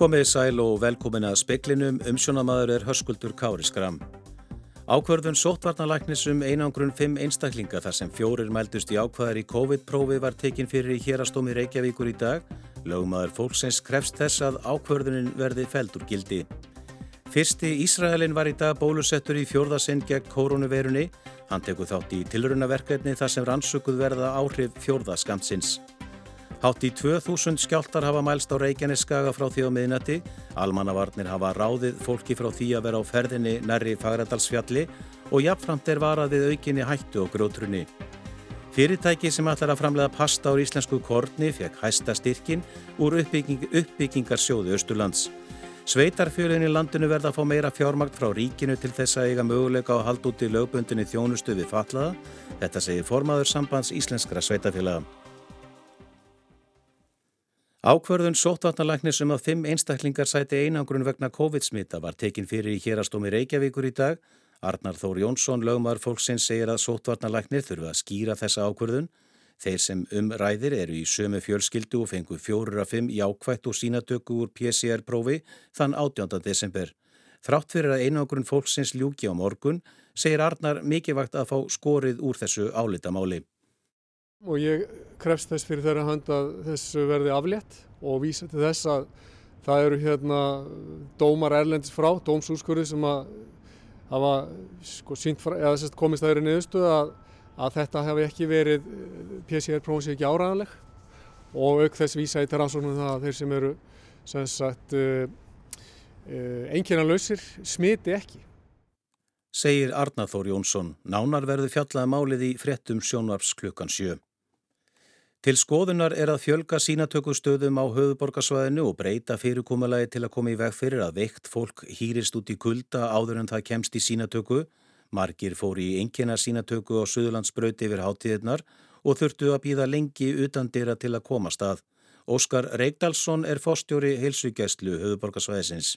Komið sæl og velkomin að speklinum, umsjónamaður er hörskuldur Kári Skram. Ákvörðun sóttvarnalæknis um einangrun fimm einstaklinga þar sem fjórir mældust í ákvaðar í COVID-prófi var tekin fyrir í hérastómi Reykjavíkur í dag. Lögmaður fólksins krefst þess að ákvörðunin verði feldur gildi. Fyrsti Ísraelin var í dag bólusettur í fjórðasinn gegn koronavirunni. Hann tekur þátt í tilrunaverkefni þar sem rannsökuð verða áhrif fjórðaskamtsins. Hátt í 2000 skjáltar hafa mælst á Reykjaneskaga frá því á miðnætti. Almannavarnir hafa ráðið fólki frá því að vera á ferðinni nærri Fagradalsfjalli og jafnframt er varað við aukinni hættu og grótrunni. Fyrirtæki sem ætlar að framlega pasta á íslensku korni fekk hæsta styrkin úr uppbygging, uppbyggingarsjóðu Östurlands. Sveitarfjölinni landinu verða að fá meira fjármagt frá ríkinu til þess að eiga möguleika á hald út í lögbundinni þjónustu við fatlaða. Þetta segir formaður sambands íslenskra sveitarfjölaða. Ákverðun sóttvarnalæknis um að fimm einstaklingar sæti einangrun vegna COVID-smita var tekin fyrir í hérastómi Reykjavíkur í dag. Arnar Þór Jónsson, lögumar fólksins, segir að sóttvarnalæknir þurfu að skýra þessa ákverðun. Þeir sem umræðir eru í sömu fjölskyldu og fengu fjórir af fimm jákvætt og sínatöku úr PCR-prófi þann 18. desember. Þrátt fyrir að einangrun fólksins ljúki á morgun, segir Arnar mikilvægt að fá skorið úr þessu álitamáli og ég krefst þess fyrir þeirra hand að þessu verði aflétt og vísa til þess að það eru hérna dómar erlendis frá, dómsúrskurði sem að hafa sko, frá, eða, komist að þeirri niðurstu að, að þetta hefði ekki verið PCR-prófið ekki áræðanleg og auk þess vísa í terransónum það að þeir sem eru sagt uh, uh, einnkjörna lausir smiti ekki. Segir Arnathór Jónsson, nánar verður fjallaði um málið í frettum sjónvarps klukkan sjö. Til skoðunar er að fjölga sínatökustöðum á höfuborgarsvæðinu og breyta fyrirkommalagi til að koma í veg fyrir að veikt fólk hýrist út í kulda áður en það kemst í sínatöku. Margir fór í engina sínatöku á Suðurlandsbröyti yfir hátíðirnar og þurftu að býða lengi utan dyrra til að koma stað. Óskar Reykdalsson er fórstjóri heilsugjæslu höfuborgarsvæðisins.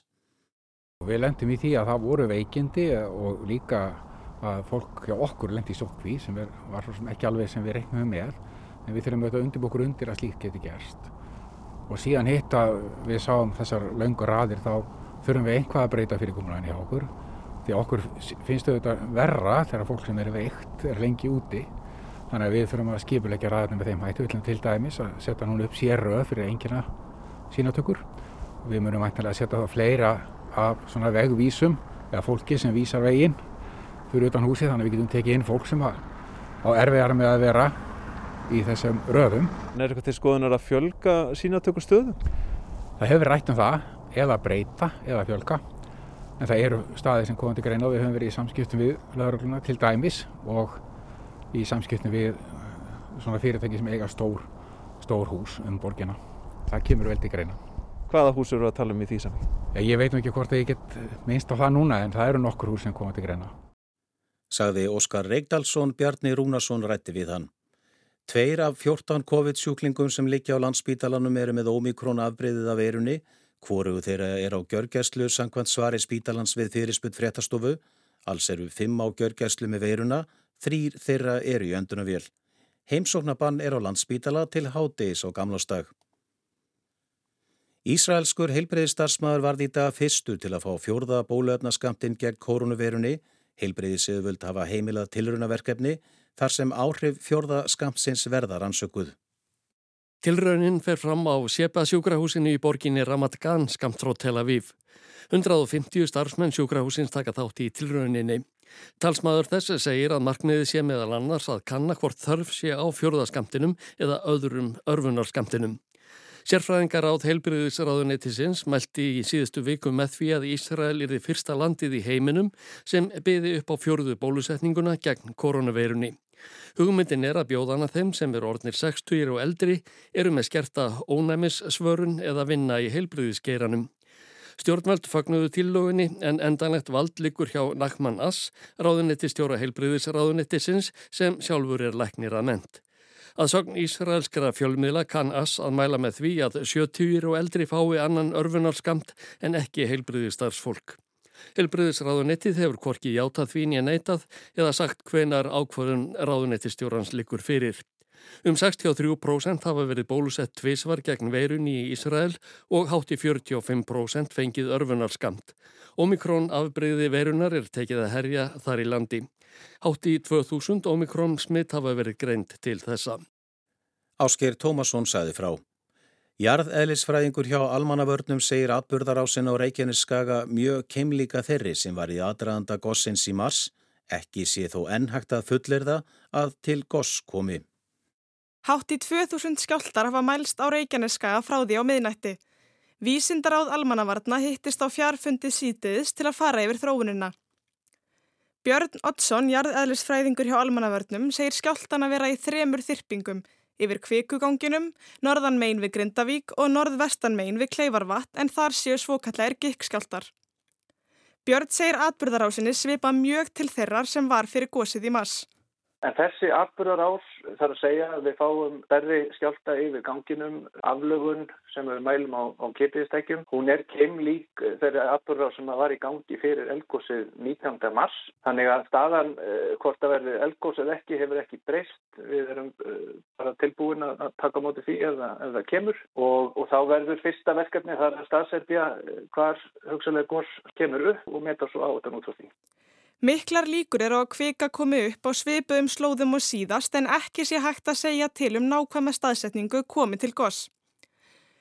Við lendum í því að það voru veikindi og líka að fólk hjá okkur lendi í sókví sem var ekki alveg sem við reiknum með en við þurfum auðvitað að undirbú okkur undir að slíkt geti gerst. Og síðan hitt að við sáum þessar laungur raðir þá þurfum við einhvað að breyta fyrirkomulæðin hjá okkur. Því okkur finnst auðvitað verra þegar fólk sem er veikt er lengi úti. Þannig að við þurfum að skipulegja raðinu með þeim hættu, við ætlum til dæmis að setja núna upp sérröð fyrir engina sínatökur. Við munum ættilega að setja það fleira af svona vegvísum eða fólki sem vísar veginn fyrir utan húsi þannig að við getum tekið inn fólk sem á erfiðar með að vera í þessum röðum. En er eitthvað til skoðunar að fjölga sínatökur stöðum? Það hefur rætt um það, eða breyta, eða fjölga. En það eru staðir sem komandi greina og við höfum verið í samskiptum við lögurluna til dæmis og í samskiptum við uh, svona fyrirtæki sem eiga stór, stór hús um borgina. Það kemur vel til greina. Hvaða hús eru að tala um í því sami? Ég veit nú ekki hvort ég get minnst á það núna en það eru nokkur hús sem komandi greina. Sagði Óskar Reykdalsson, Bjarni Rúnarsson rætti við hann. Tveir af 14 COVID-sjúklingum sem liggja á landsspítalanum eru með ómikrón afbreyðið af erunni. Hvorugu þeirra er á gjörgæslu sangkvæmt svari spítalans við fyrirspunt fréttastofu. Alls eru fimm á gjörgæslu með veiruna, þrýr þeirra eru í öndunavél. Heimsóknabann er á landsspítala til hádegis á gamlastag. Ísraelskur heilbreyðistarsmaður varði í dag fyrstur til að fá fjórða bólöfnaskamtinn gegn koronavirunni. Heilbreyðisöðvöld hafa heimilað tilrunaverkefni þar sem áhrif fjörða skamsins verðar ansökuð. Tilraunin fer fram á Sjepa sjúkrahúsinu í borginni Ramat Gan skamt frá Tel Aviv. 150 starfsmenn sjúkrahúsins taka þátt í tilrauninni. Talsmaður þess segir að markmiði sé meðal annars að kanna hvort þörf sé á fjörðaskamtinum eða öðrum örfunarskamtinum. Sérfræðingar átt heilbyrðisráðuneytisins mælti í síðustu viku með því að Ísrael er því fyrsta landið í heiminum sem byði upp á fjörðu bólusetninguna gegn koronaveirunni. Hugmyndin er að bjóðana þeim sem eru orðnir 60 og eldri eru með skerta ónæmissvörun eða vinna í heilbyrðisgeiranum. Stjórnveld fagnuðu tillögunni en endanlegt vald likur hjá Nakman Ass, ráðunetti stjóra heilbriðisráðunettisins sem sjálfur er læknir að ment. Að sogn Ísraelskara fjölmiðla kann Ass að mæla með því að 70 og eldri fái annan örfunarskamt en ekki heilbriðistarsfólk. Heilbriðisráðunettið hefur korki játað því nýja neitað eða sagt hvenar ákvörðun ráðunettistjórans likur fyrir. Um 63% hafa verið bólusett tvísvar gegn veirun í Ísrael og hátti 45% fengið örfunarskamt. Omikron afbreyði veirunar er tekið að herja þar í landi. Hátti 2000 omikron smitt hafa verið greint til þessa. Ásker Tómasson sagði frá. Jarðeðlisfræðingur hjá almannavörnum segir atburðarásin á Reykjaneskaga mjög keimlíka þeirri sem var í aðdraðanda gossins í mars, ekki sé þó ennhægt að fullir það að til goss komi. Hátt í 2000 skjáltar hafa mælst á Reykjaneskaga frá því á miðnætti. Vísindaráð almannavarna hittist á fjarfundi sítiðis til að fara yfir þróunina. Björn Oddsson, jarðeðlisfræðingur hjá almannavörnum, segir skjáltana vera í þremur þyrpingum yfir kvikuganginum, norðan megin við Grindavík og norðvestan megin við Kleifarvatt en þar séu svokallegir gikkskjáltar. Björn segir atbyrðarásinni svipa mjög til þeirrar sem var fyrir gósið í mass. En þessi atbyrðarás þarf að segja að við fáum berri skjálta yfir ganginum, aflögun sem við mælum á, á ketiðstækjum. Hún er keimlík þeirri atbyrðarás sem var í gangi fyrir elgósið 19. mars. Þannig að staðan eh, hvort að verði elgósið ekki hefur ekki breyst. Við erum eh, bara tilbúin að taka móti því ef það kemur og, og þá verður fyrsta verkefni þar að staðsetja eh, hvar hugsalega gós kemur upp og meta svo á þetta nútrústing. Miklar líkur eru að kvika komi upp á svipuðum slóðum og síðast en ekki sé hægt að segja til um nákvæma staðsetningu komi til goss.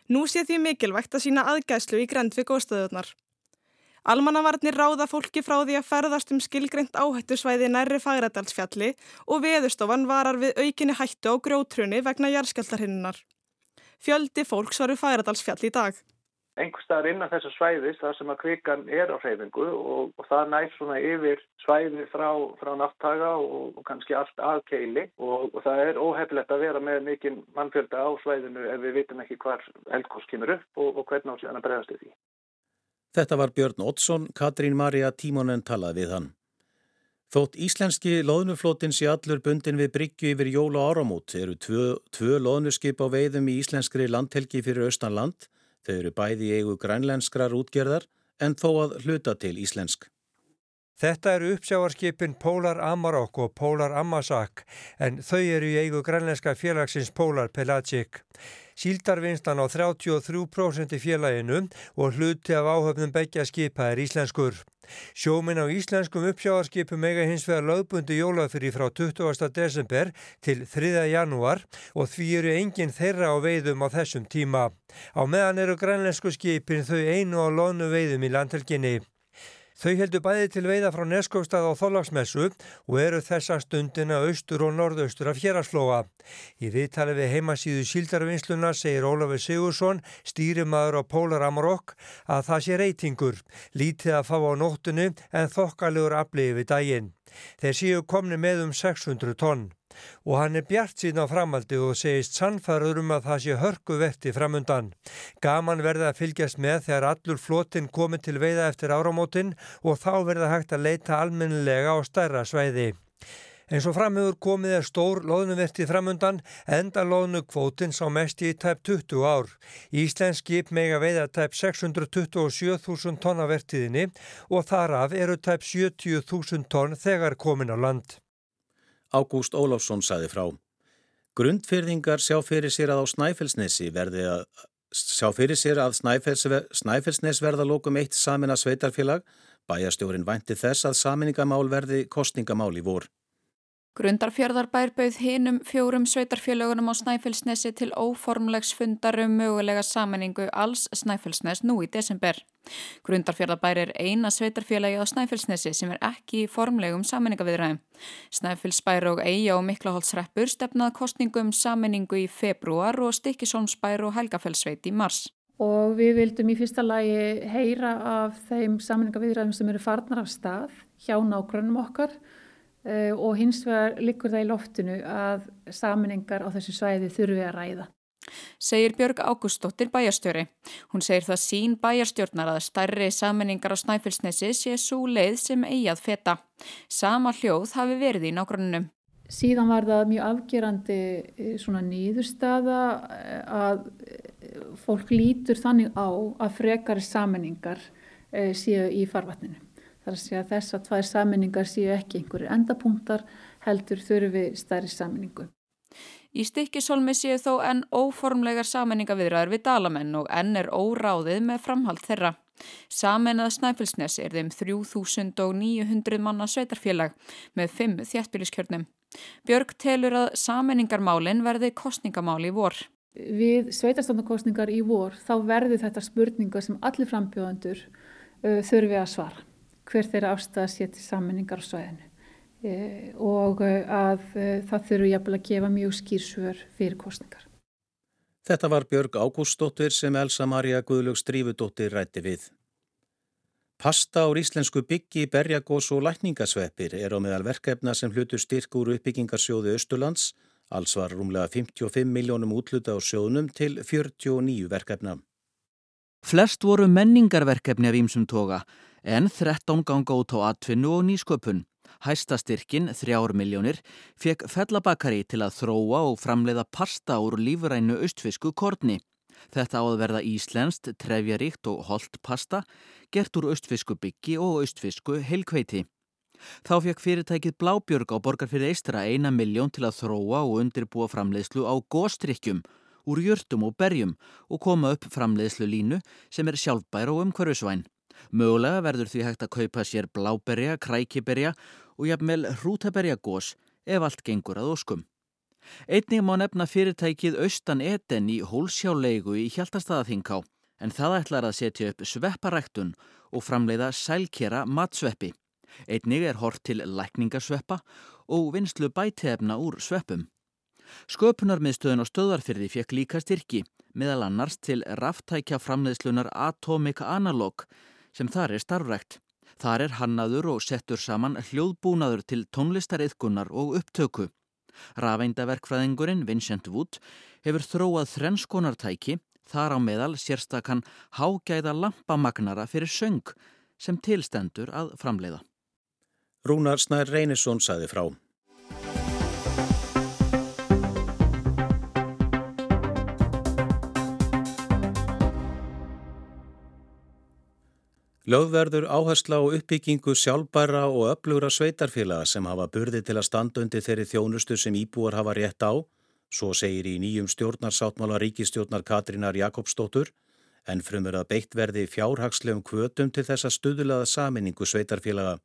Nú sé því mikilvægt að sína aðgæslu í grend við góðstöðunar. Almannavarnir ráða fólki frá því að ferðast um skilgreynd áhættu svæði nærri fagrætalsfjalli og veðustofan varar við aukinni hættu á grótrunni vegna jærskeltarhinnunar. Fjöldi fólks varu fagrætalsfjalli í dag einhverstaðar innan þessu svæðis þar sem að kvikan er á hreyfingu og, og það nær svona yfir svæði frá, frá náttaga og, og kannski allt að keili og, og það er óheflegt að vera með mikinn mannfjölda á svæðinu ef við vitum ekki hvar eldkost kemur upp og hvernig á síðan að bregðast því. Þetta var Björn Oddsson, Katrín Marja Tímonen talaði við hann. Þótt íslenski loðnuflótins í allur bundin við Bryggju yfir jól og áramót eru tvö, tvö loðnuskip á veiðum í íslenskri landhelgi fyrir Östanland Þau eru bæði eigu grænlenskrar útgerðar en þó að hluta til íslensk. Þetta eru uppsjáarskipin Polar Amarok og Polar Amazak en þau eru í eigu grænlenska félagsins Polar Pelagic. Síldarvinnslan á 33% í félaginu og hluti af áhöfnum begja skipa er íslenskur. Sjóminn á íslenskum uppsjáarskipum eiga hins vegar lögbundi jólafyrir frá 20. desember til 3. janúar og því eru enginn þeirra á veiðum á þessum tíma. Á meðan eru grænlensku skipin þau einu á lónu veiðum í landhelginni. Þau heldur bæði til veiða frá Neskóstað á Þóllagsmessu og eru þessa stundina austur og norðaustur af Hjeraslóa. Í viðtali við heimasíðu síldarvinnsluna segir Ólafur Sigursson, stýrimaður á Pólar Amarokk, að það sé reytingur, lítið að fá á nóttinu en þokkalegur afliði við daginn. Þeir séu komni með um 600 tonn og hann er bjart síðan á framaldi og segist sannfæður um að það sé hörku vetti framundan. Gaman verða að fylgjast með þegar allur flotin komi til veiða eftir áramótin og þá verða hægt að leita almennilega á stærra sveiði. En svo framögur komið er stór loðnuverti framundan, enda loðnukvótin sá mest í tæp 20 ár. Íslensk skip mega veiða tæp 627.000 tonna vertiðinni og þaraf eru tæp 70.000 tonn þegar komin á land. Ágúst Óláfsson saði frá. Grundfyrðingar sjá fyrir sér að á Snæfellsnesi verði að sjá fyrir sér að Snæfells, Snæfellsnes verða lókum eitt samin að sveitarfélag. Bæjastjórin vænti þess að saminningamál verði kostningamál í vor. Grundarfjörðarbær bauð hinum fjórum sveitarfélögunum á Snæfellsnesi til óformlegs fundar um mögulega samanningu alls Snæfellsnes nú í desember. Grundarfjörðarbær er eina sveitarfélagi á Snæfellsnesi sem er ekki í formlegum samanningaviðræðum. Snæfellsbær og Eyja og Miklaholtsreppur stefnað kostningum samanningu í februar og Stikkisónsbær og Helgafellsveit í mars. Og við vildum í fyrsta lagi heyra af þeim samanningaviðræðum sem eru farnar af stað hjá nágrunum okkar Eh, og hins vegar likur það í loftinu að saminningar á þessu svæði þurfi að ræða. Segir Björg Ágústóttir bæjarstjóri. Hún segir það sín bæjarstjórnar að starri saminningar á Snæfellsnesi sé svo leið sem eigað feta. Sama hljóð hafi verið í nágrunninum. Síðan var það mjög afgerandi eh, svona nýðurstaða eh, að fólk lítur þannig á að frekari saminningar séu í farvatninu. Þar að segja þess að tvær saminningar séu ekki einhverju endapunktar heldur þurfi stærri saminningu. Í stikkisólmi séu þó enn óformlegar sammenningaviðræður við dalamenn og enn er óráðið með framhald þeirra. Samennað Snæfellsnes er þeim 3900 manna sveitarfélag með 5 þjættbíliskjörnum. Björg telur að sammenningarmálinn verði kostningamáli í vor. Við sveitarstofnarkostningar í vor þá verði þetta spurninga sem allir frambjóðandur uh, þurfi að svara. Hver þeirra afstæða sé til sammenningar á svæðinu. Eh, og eh, að eh, það þurfu jafnvel að gefa mjög skýrsvör fyrir kostningar. Þetta var Björg Ágústsdóttir sem Elsa Maria Guðlög Strífudóttir rætti við. Pasta ár íslensku byggi, berjagós og lækningasveppir er á meðal verkefna sem hlutur styrk úr uppbyggingarsjóðu Östurlands. Alls var rúmlega 55 miljónum útluta á sjóðunum til 49 verkefna. Flest voru menningarverkefni af ímsum toga en 13 ganga út á atvinnu og nýsköpun. Hæstastyrkin, þrjár miljónir, fekk fellabakari til að þróa og framleiða pasta úr lífurænu austfisku korni. Þetta áður verða íslenskt, trefjaríkt og holdt pasta, gert úr austfisku byggi og austfisku heilkveiti. Þá fekk fyrirtækið Blábjörg á borgarfyrir eistra eina miljón til að þróa og undirbúa framleiðslu á góstrykkjum úr jörtum og berjum og koma upp framleiðslu línu sem er sjálfbær og umhverfisvæn. Mögulega verður því hægt að kaupa sér bláberja, krækiberja og jafnvel hrútaberjagós ef allt gengur að óskum. Einnig má nefna fyrirtækið Austan Eden í hólsjálegu í Hjaltastaðaþinká en það ætlar að setja upp svepparæktun og framleiða sælkjera matsveppi. Einnig er hort til lækningarsveppa og vinslu bætefna úr sveppum. Sköpunarmiðstöðun og stöðarfyrði fekk líka styrki, meðal annars til ráftækja framleiðslunar Atomic Analog sem þar er starfrækt. Þar er hannaður og settur saman hljóðbúnaður til tónlistariðkunar og upptöku. Rafeindaverkfræðingurinn Vincent Wood hefur þróað þrenskonartæki þar á meðal sérstakann hágæða lampamagnara fyrir söng sem tilstendur að framleiða. Rúnar Snær Reynisson saði frá. Lögverður áhersla á uppbyggingu sjálfbæra og öflugra sveitarfélaga sem hafa burði til að standa undir þeirri þjónustu sem íbúar hafa rétt á, svo segir í nýjum stjórnarsáttmála ríkistjórnar Katrínar Jakobsdóttur, en frumur að beitt verði fjárhagslegum kvötum til þessa stuðulaða saminningu sveitarfélaga.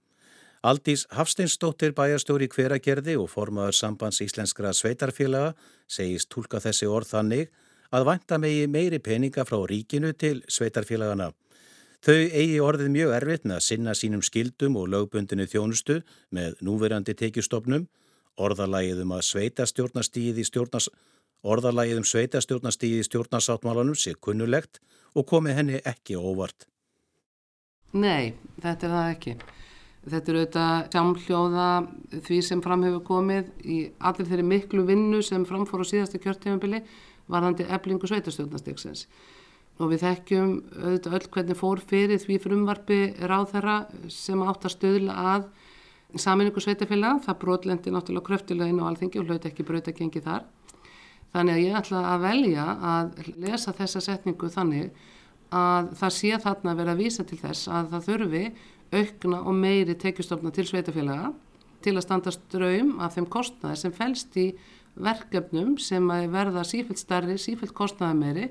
Aldís Hafsteinsdóttir bæjastjóri hveragerði og formaður sambands íslenskra sveitarfélaga segist tólka þessi orð þannig að vanta megi meiri peninga frá ríkinu til sveitarfélagana. Þau eigi orðið mjög erfitt með að sinna sínum skildum og lögbundinu þjónustu með núverandi tekjustofnum, orðalægið um sveitastjórnastíði stjórnas, um stjórnarsáttmálanum sé kunnulegt og komi henni ekki óvart. Nei, þetta er það ekki. Þetta er auðvitað samhljóða því sem fram hefur komið í allir þeirri miklu vinnu sem framfór á síðastu kjörtefambili varðandi eblingu sveitastjórnastiksins og við þekkjum auðvitað öll hvernig fór fyrir því frumvarfi ráð þeirra sem átt að stöðla að saminningu sveitafélag, það brotlendi náttúrulega kröftilega inn á alþengi og hlauti ekki bröta gengi þar. Þannig að ég ætla að velja að lesa þessa setningu þannig að það sé þarna að vera að vísa til þess að það þurfi aukna og meiri tekjustofna til sveitafélaga til að standa ströym af þeim kostnaði sem fælst í verkefnum sem verða sífælt starri, sífælt kostnaði meiri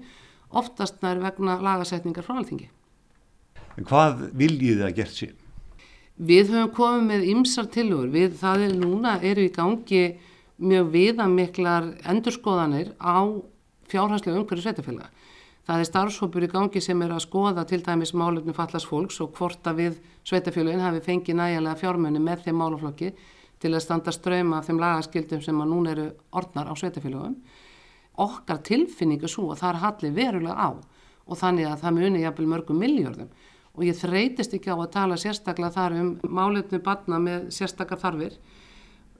oftast nær vegna lagasetningar frá alþingi. En hvað viljið það gert sér? Við höfum komið með ymsar tilugur, við það er núna, eru í gangi mjög viðamiklar endurskoðanir á fjárhanslega umhverju sveitafélaga. Það er starfshópur í gangi sem er að skoða til dæmis málefni fallast fólks og hvort að við sveitafélagin hafi fengið nægilega fjármunni með þeim málaflokki til að standa ströyma af þeim lagaskildum sem að núna eru orðnar á sveitafélagum okkar tilfinningu svo að það er hallið verulega á. Og þannig að það muni jafnvel mörgum miljörðum og ég þreytist ekki á að tala sérstaklega þar um málefnu batna með sérstakar þarfir.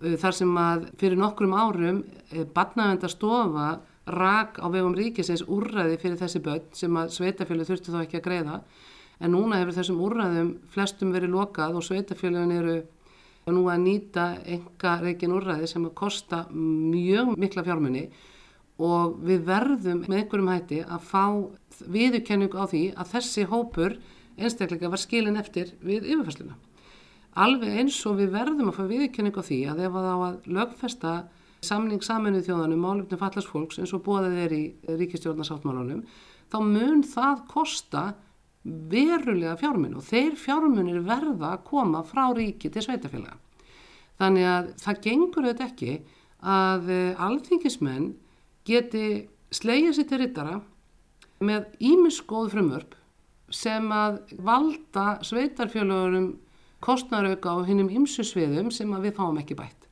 Uh, þar sem að fyrir nokkrum árum uh, batnavendastofa rak á vegum ríkisins úrræði fyrir þessi börn sem að sveitafjölu þurftu þá ekki að greiða. En núna hefur þessum úrræðum flestum verið lokað og sveitafjölun eru nú að nýta enga reikin úrræði sem að kosta mjög mikla fjármunni og við verðum með einhverjum hætti að fá viðurkenningu á því að þessi hópur einstaklega var skilin eftir við yfirfæsluna. Alveg eins og við verðum að fá viðurkenningu á því að ef það á að lögfesta samning saminuð þjóðanum málefni fallast fólks eins og bóðað er í ríkistjórnarsáttmálunum þá mun það kosta verulega fjármun og þeir fjármunir verða að koma frá ríki til sveitafélaga. Þannig að það gengur auðvitað ekki að eh, alþingismenn geti slegið sér til rittara með ímiskóð frumvörp sem að valda sveitarfjöluðurum kostnarauka á hinnum ymsu sviðum sem við fáum ekki bætt.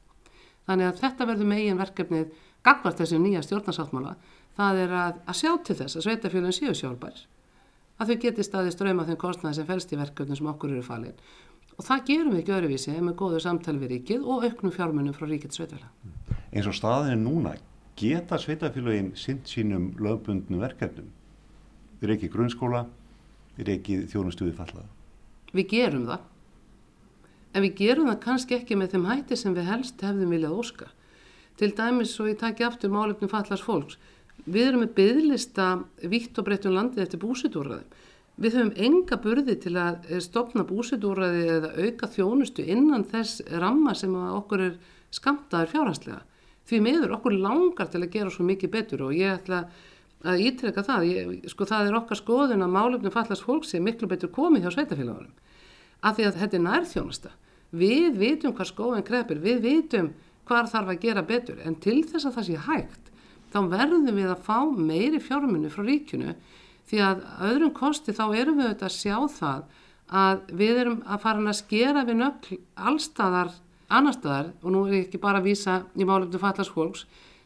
Þannig að þetta verður megin verkefnið gagvart þessum nýja stjórnarsáttmála það er að, að sjá til þess að sveitarfjölun séu sjálfbær að þau geti staði ströma þeim kostnaði sem fælst í verkefnum sem okkur eru falin og það gerum við ekki öruvísi með góður samtal við ríkið og auknum fjármunum frá ríkið sveitafjöla. Eins og staðin núna geta sveitafjölugin sinn sínum lögbundnu verkefnum við reykið grunnskóla við reykið þjónustuði fallaða. Við gerum það en við gerum það kannski ekki með þeim hætti sem við helst hefðum viljað óska. Til dæmis svo ég taki aftur málefnum fallars fólks. Við erum með byggðlista vitt og breytt um landið eftir búsitúrraðum. Við höfum enga burði til að eh, stopna búsitúrraði eða auka þjónustu innan þess ramma sem okkur er skamtaður fjárhanslega. Því meður okkur langar til að gera svo mikið betur og ég ætla að ítreka það. Ég, sko það er okkar skoðun að málefnum fallars fólks er miklu betur komið hjá sveitafélagunum. Af því að þetta er nærþjónusta. Við vitum hvað skóin krepir, við vitum hvað þarf að gera betur en til þess að það sé hægt þá verðum við að fá meiri fjármunni frá ríkjunu því að öðrum kosti þá erum við auðvitað að sjá það að við erum að fara að skera við nögl allstaðar, annarstaðar og nú er ég ekki bara að vísa í málefnum fallasfólks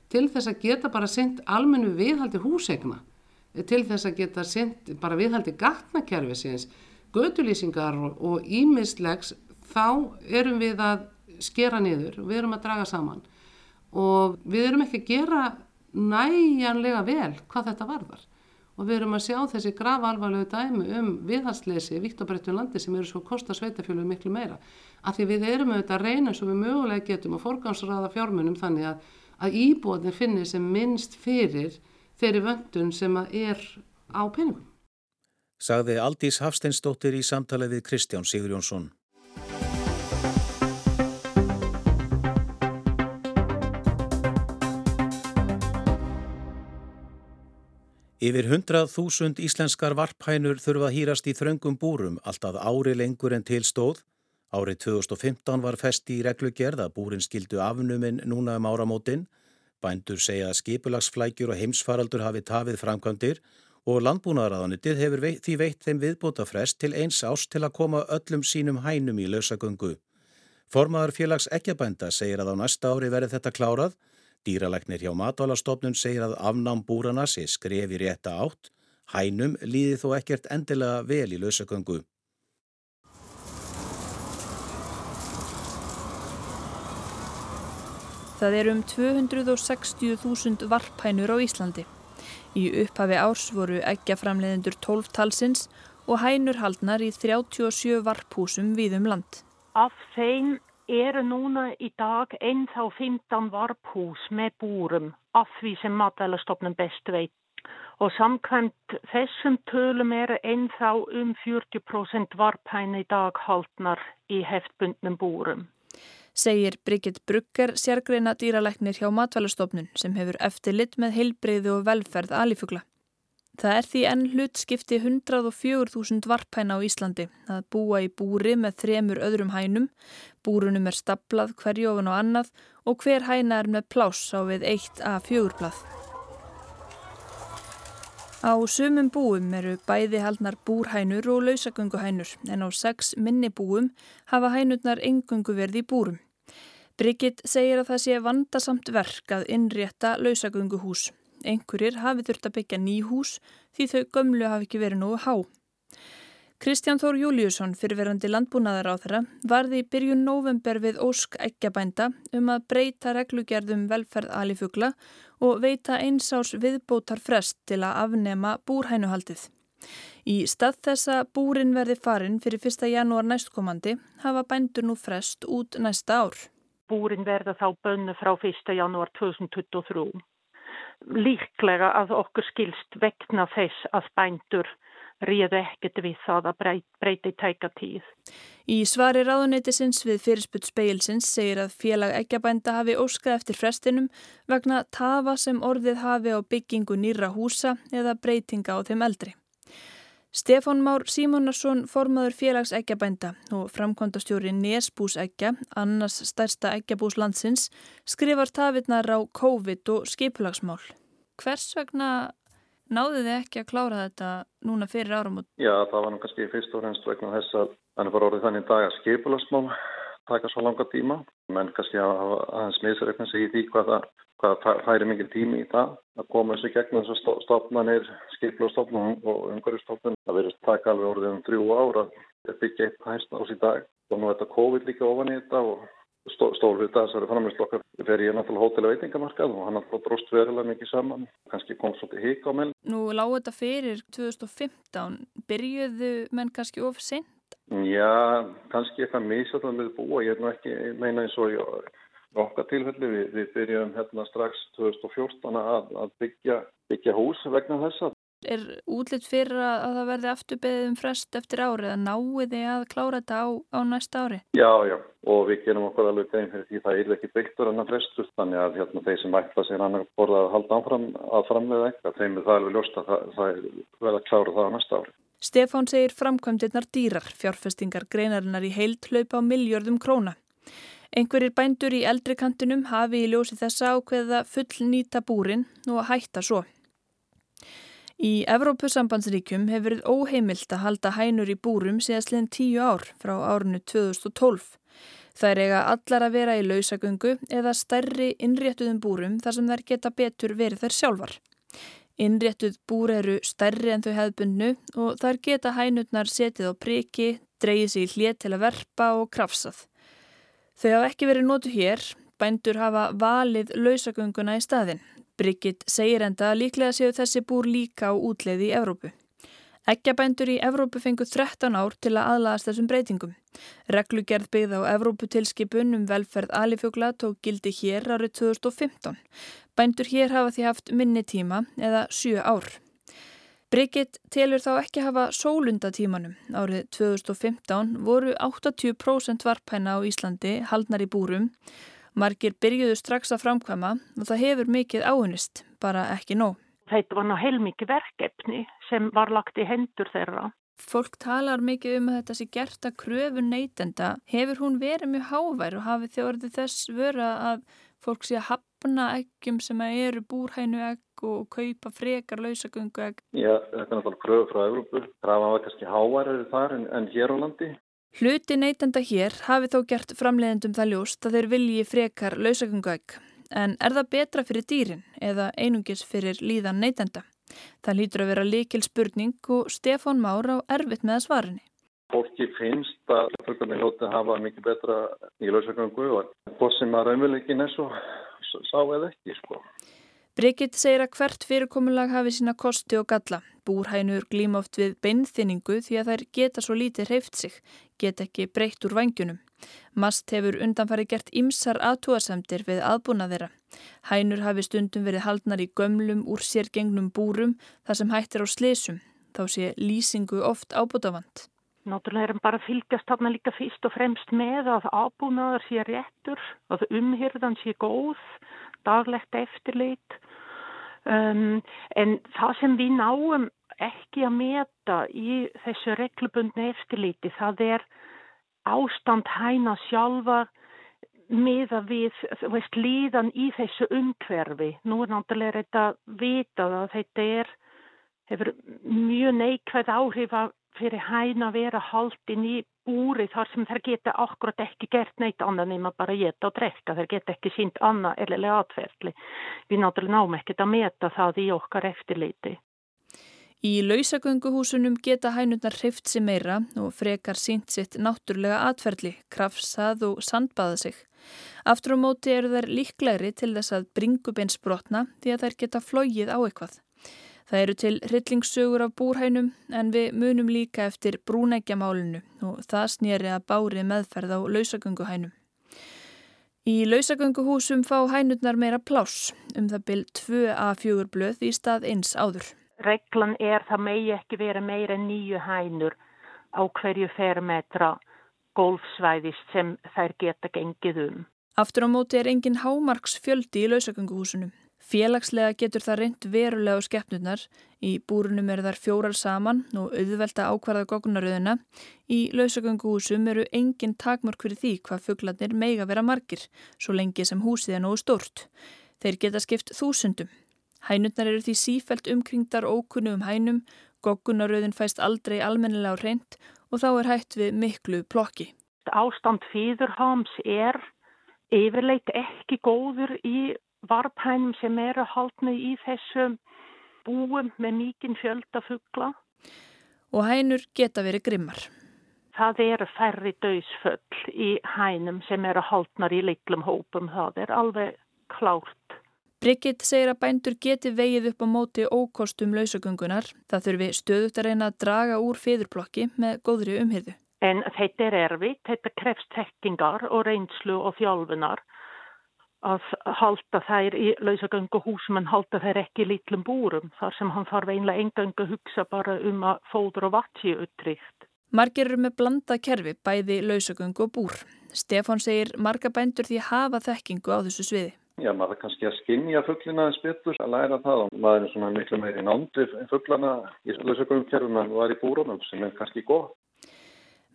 til þess að geta bara sendt almennu viðhaldi húsegna til þess að geta sendt bara viðhaldi gatnakerfi síns, gödulýsingar og ímislegs þá erum við að skera niður, við erum að draga saman. Og við erum ekki að gera næjanlega vel hvað þetta varðar og við erum að sjá þessi graf alvarlegu dæmi um viðhalsleysi vitt og breyttu landi sem eru svo kosta sveitafjölu miklu meira af því við erum auðvitað að reyna svo við mögulega getum að forgansraða fjármunum þannig að, að íbúðin finnir sem minnst fyrir þeirri vöndun sem er á peningum. Sagði Aldís Hafsteinsdóttir í samtali við Kristján Sigur Yfir 100.000 íslenskar varphænur þurfa að hýrast í þröngum búrum alltaf ári lengur en til stóð. Árið 2015 var festi í reglugerð að búrin skildu afnuminn núna um áramótin. Bændur segja að skipulagsflækjur og heimsfaraldur hafi tafið framkvæmdir og landbúnaðaraðanitið hefur veit, því veitt þeim viðbóta frest til eins ást til að koma öllum sínum hænum í lausagöngu. Formaður félags ekkjabænda segir að á næsta ári verði þetta klárað Dýralagnir hjá matvælastofnun segir að afnám búrana sé skrefi rétta átt, hænum líði þó ekkert endilega vel í lausagöngu. Það er um 260.000 varphænur á Íslandi. Í upphafi árs voru eggjaframleðendur 12 talsins og hænur haldnar í 37 varphúsum viðum land. Af þeim eru núna í dag ennþá 15 varphús með búrum af því sem matvælastofnum best veit. Og samkvæmt þessum tölum eru ennþá um 40% varphæn í dag haldnar í heftbundnum búrum. Segir Brigitte Brugger sérgreina dýraleknir hjá matvælastofnun sem hefur eftirlit með heilbreyðu og velferð alifugla. Það er því enn hlutskipti 104.000 varphæna á Íslandi að búa í búri með þremur öðrum hænum, búrunum er staplað hverju ofan á annað og hver hæna er með pláss á við eitt að fjögurblað. Á sumum búum eru bæði haldnar búrhænur og lausagönguhænur en á sex minni búum hafa hænurnar engungu verði í búrum. Brigitt segir að það sé vandasamt verk að innrétta lausagönguhús. Einhverjir hafi þurft að byggja ný hús því þau gömlu hafi ekki verið nógu há. Kristján Þór Júliusson, fyrirverandi landbúnaðar á þeirra, varði í byrjun november við Ósk ekkjabænda um að breyta reglugerðum velferð alifugla og veita einsás viðbótar frest til að afnema búrhænuhaldið. Í stað þessa búrin verði farin fyrir 1. janúar næstkomandi hafa bændur nú frest út næsta ár. Búrin verða þá bönnu frá 1. janúar 2023 líklega að okkur skilst vegna þess að bændur réðu ekkert við það að breyti tæka tíð. Í svari ráðuneytisins við fyrirsputt speilsins segir að félag eggjabænda hafi óskað eftir frestinum vegna tafa sem orðið hafi á byggingu nýra húsa eða breytinga á þeim eldri. Stefán Már Símonarsson, formaður félags eggjabænda og framkvæmdastjóri Nesbús eggja, annars stærsta eggjabús landsins, skrifar tafirnar á COVID og skipulagsmál. Hvers vegna Náðu þið ekki að klára þetta núna fyrir árum? Já, það var nú kannski fyrst og fremst vegna þess að þannig var orðið þannig dag að skipulasmál taka svo langa tíma, menn kannski að aðeins misreikna sig í því hvað það færi mikil tími í það að koma þessu gegn þess að stofnanir skipulastofnun og umhverjastofnun það verðist taka alveg orðið um þrjú ára byggja eitt hæst ás í dag. Og nú er þetta COVID líka ofan í þetta og stórhutta þessari framlýslokkar fer ég náttúrulega hótel og veitingamarkað og hann har bróst verulega mikið saman. Kannski kom svolítið hík á meil Nú lág þetta fyrir 2015 byrjuðu menn kannski of sent? Já, kannski eitthvað mísað með búa, ég er nú ekki meina eins og okkar tilfelli, við, við byrjum hérna strax 2014 að, að byggja, byggja hús vegna þessa Er útlitt fyrir að það verði afturbeðið um frest eftir árið að náu þið að klára þetta á, á næsta ári? Já, já, og við gerum okkur alveg tegn fyrir því það er ekki byggtur annar frestur, þannig að hérna, þeir sem ætla sér annar borða að halda áfram að framlega eitthvað, þeim er það alveg ljóst að það, það er vel að klára það á næsta ári. Stefán segir framkvæmdirnar dýrar, fjárfestingar greinarinnar í heilt hlaupa á miljörðum króna. Einhverjir bændur í eldri kantinum hafi í ljósi þessa ákveða full nýta búrin og hætta svo. Í Evrópusambandsríkjum hefur verið óheimilt að halda hænur í búrum síðastliðin tíu ár frá árinu 2012. Það er eiga allar að vera í lausagöngu eða stærri innréttuðum búrum þar sem þær geta betur verið þær sjálfar. Innréttuð búr eru stærri en þau hefðbundnu og þar geta hænutnar setið á priki, dreyið sér í hljét til að verpa og krafsað. Þau hafa ekki verið nótu hér, bændur hafa valið lausagönguna í staðin Brigitt segir enda að líklega séu þessi búr líka á útleiði í Evrópu. Eggjabændur í Evrópu fengu 13 ár til að aðlaðast þessum breytingum. Reglugerð byggð á Evróputilskipun um velferð alifjókla tók gildi hér árið 2015. Bændur hér hafa því haft minni tíma eða 7 ár. Brigitt telur þá ekki hafa sólundatímanum. Árið 2015 voru 80% varpæna á Íslandi haldnar í búrum Margir byrjuðu strax að framkvæma og það hefur mikið áhunist, bara ekki nóg. Þetta var ná heilmikið verkefni sem var lagt í hendur þeirra. Fólk talar mikið um að þetta sé gert að kröfu neytenda. Hefur hún verið mjög hávær og hafið þið orðið þess vera að fólk sé að hafna eggjum sem eru búrhænu egg og kaupa frekar lausagöngu egg? Já, þetta er náttúrulega kröfu frá Európu. Krafa var kannski háværið þar en, en hér á landi. Hluti neytenda hér hafi þó gert framleiðendum það ljóst að þeir vilji frekar lausagönguæk. En er það betra fyrir dýrin eða einungis fyrir líðan neytenda? Það lítur að vera likil spurning og Stefán Már á erfitt með svarinni. Fólki finnst að fölgjarni lóti hafa mikið betra í lausagöngu og hvort sem að raunveruleikin er svo sá eða ekki sko. Brigitt segir að hvert fyrirkomulag hafi sína kosti og galla. Búrhænur glím oft við beinþinningu því að þær geta svo lítið hreift sig, get ekki breytt úr vangjunum. Mast hefur undanfari gert ymsar aðtúasemdir við aðbúna þeirra. Hænur hafi stundum verið haldnar í gömlum úr sér gengnum búrum þar sem hættir á slesum. Þá sé lýsingu oft ábútafand. Náttúrulega erum bara fylgjast þarna líka fyrst og fremst með að ábúnaðar sé réttur, að umhyrðan sé góð, daglegt eftirlit Um, en það sem við náum ekki að meta í þessu reglubundni eftirliti það er ástand hæna sjálfa meða við veist, líðan í þessu umhverfi. Nú er náttúrulega þetta vitað að þetta er, hefur mjög neikvæð áhrif fyrir hæna að vera haldin í búri þar sem þær geta akkurat ekki gert neitt annað nema bara geta og drekka, þær geta ekki sínt annað eða aðferðli. Við náttúrulega náum ekkert að meta það í okkar eftirleiti. Í lausagönguhúsunum geta hænurnar hreift sér meira og frekar sínt sitt náttúrulega atferðli, krafsað og sandbaða sig. Aftur á móti eru þær líklegri til þess að bringubeinsbrotna því að þær geta flógið á eitthvað. Það eru til hryllingssögur af búrhænum en við munum líka eftir brúnækjamálinu og það snýri að bári meðferð á lausagönguhænum. Í lausagönguhúsum fá hænurnar meira pláss um það byrj 2A4 blöð í stað eins áður. reglan er það megi ekki vera meira en nýju hænur á hverju fermetra golfsvæðist sem þær geta gengið um. Aftur á móti er engin hámarks fjöldi í lausagönguhúsunum. Félagslega getur það reynd verulega á skeppnurnar. Í búrunum eru þar fjórar saman og auðvelda ákvarða gognaröðuna. Í lausagönguhúsum eru engin takmörk fyrir því hvað fugglarnir meiga vera margir, svo lengi sem húsið er nógu stórt. Þeir geta skipt þúsundum. Hænurnar eru því sífælt umkringdar ókunnu um hænum, gognaröðin fæst aldrei almennilega á reynd og þá er hætt við miklu plokki. Ástand fýðurhams er yfirleitt ekki góður í varphænum sem eru haldni í þessum búum með mikinn fjölda fuggla. Og hænur geta verið grimmar. Það eru færri döysföll í hænum sem eru haldnar í litlum hópum. Það er alveg klárt. Brigitt segir að bændur geti vegið upp á móti ókostum lausagöngunar. Það þurfi stöðut að reyna að draga úr feðurblokki með góðri umhyrðu. En þetta er erfitt, þetta krefst tekkingar og reynslu og þjálfunar að halda þær í lausagönguhúsum en halda þær ekki í litlum búrum þar sem hann þarf einlega engöngu að hugsa bara um að fóður og vatsi utrygt. Margir eru með blanda kerfi bæði lausagöngu og búr. Stefán segir marga bændur því hafa þekkingu á þessu sviði. Já, maður kannski að skinja fugglina eins betur að læra það og maður er svona miklu meiri nándi fugglana í lausagöngukerfum en var í búrunum sem er kannski góð.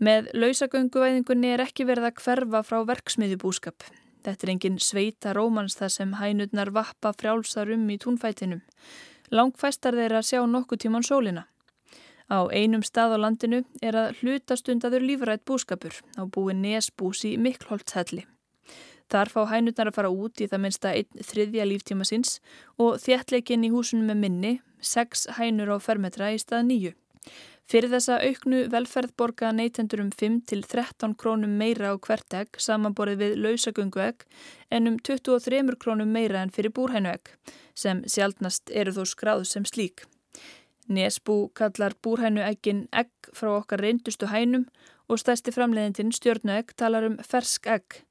Með lausagönguvæðingunni er ekki verið að hverfa frá verksmiðjubúskap. Þetta er engin sveita rómans þar sem hænurnar vappa frjálsar um í túnfætinum. Langfæstar þeirra sjá nokkuð tíman sólina. Á einum stað á landinu er að hlutastundaður lífrætt búskapur á búi Nesbús í Miklholtshelli. Þar fá hænurnar að fara út í það minnsta einn þriðja líftíma síns og þjættleikin í húsunum með minni, sex hænur á fermetra í stað nýju. Fyrir þessa auknu velferð borga neytendur um 5-13 krónum meira á hvert egg samanborið við lausagöngu egg en um 23 krónum meira en fyrir búrhænu egg sem sjálfnast eru þó skráð sem slík. Nesbú kallar búrhænu eggin egg frá okkar reyndustu hænum og stærsti framleiðindin stjórnu egg talar um fersk egg.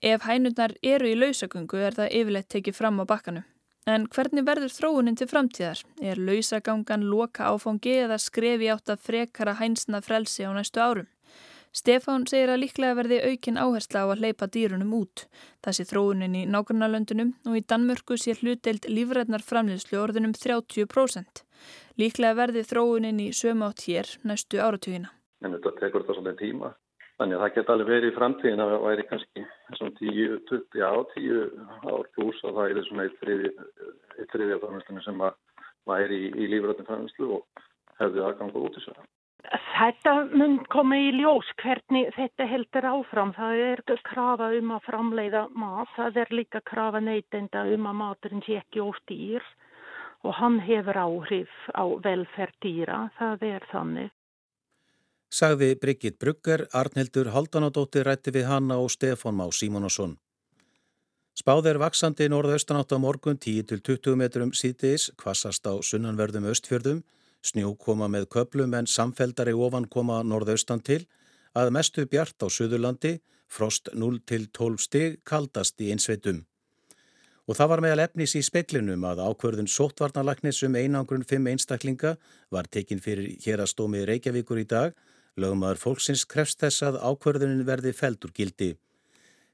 Ef hænurnar eru í lausagöngu er það yfirleitt tekið fram á bakkanum. En hvernig verður þróunin til framtíðar? Er lausagangan loka áfangi eða skrefi átt að frekara hænsna frelsi á næstu árum? Stefán segir að líklega verði aukin áhersla á að leipa dýrunum út. Það sé þróunin í nágrunarlöndunum og í Danmörku sé hlutdeild lífræðnar framleyslu orðinum 30%. Líklega verði þróunin í sömu átt hér næstu áratugina. En þetta tekur þetta svolítið tíma. Þannig að það geta alveg verið í framtíðin að það væri kannski svona 10, 20, já, 10 ár pluss og það er svona eitt þriðja framhengslu sem væri í, í lífröndin framhengslu og hefði aðgangu út í sig. Þetta mun koma í ljós hvernig þetta heldur áfram. Það er krafa um að framleiða mat, það er líka krafa neytenda um að maturinn sé ekki óstýr og hann hefur áhrif á velferð dýra, það er þannig. Sagði Brigitte Brugger, Arnhildur Haldanadóttir rætti við hanna og Stefán Má Símonasson. Spáð er vaksandi norðaustanátt á morgun 10-20 metrum síðdeis, kvassast á sunnanverðum östfjörðum, snjó koma með köplum en samfeldari ofan koma norðaustan til, að mestu bjart á Suðurlandi, frost 0-12 stig, kaldast í einsveitum. Og það var meðal efnis í speklinum að ákverðun sótvarnalagnis um einangrun 5 einstaklinga var tekin fyrir hér að stómi Reykjavíkur í dag Lögmaður fólksins krefst þess að ákverðunin verði feldur gildi.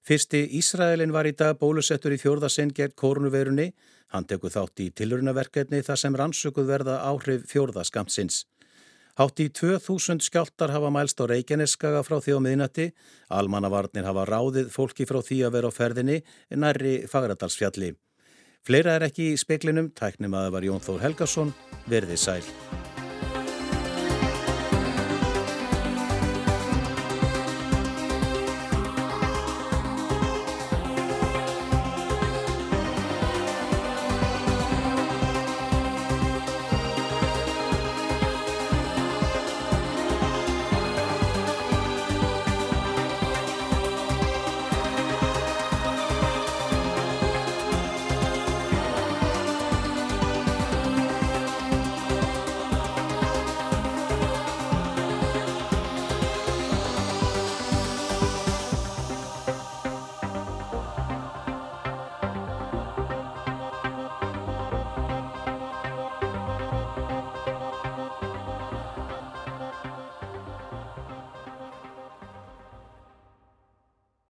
Fyrsti Ísraelin var í dag bólusettur í fjórðasinn gegn koronaveirunni. Hann tekur þátt í tilurunaverkefni þar sem rannsökuð verða áhrif fjórðaskamtsins. Hátt í 2000 skjáltar hafa mælst á Reykjaneskaga frá því á miðnatti. Almannavarnir hafa ráðið fólki frá því að vera á ferðinni nærri Fagradalsfjalli. Fleira er ekki í speklinum, tæknum að það var Jón Þór Helgason, verðið sæl.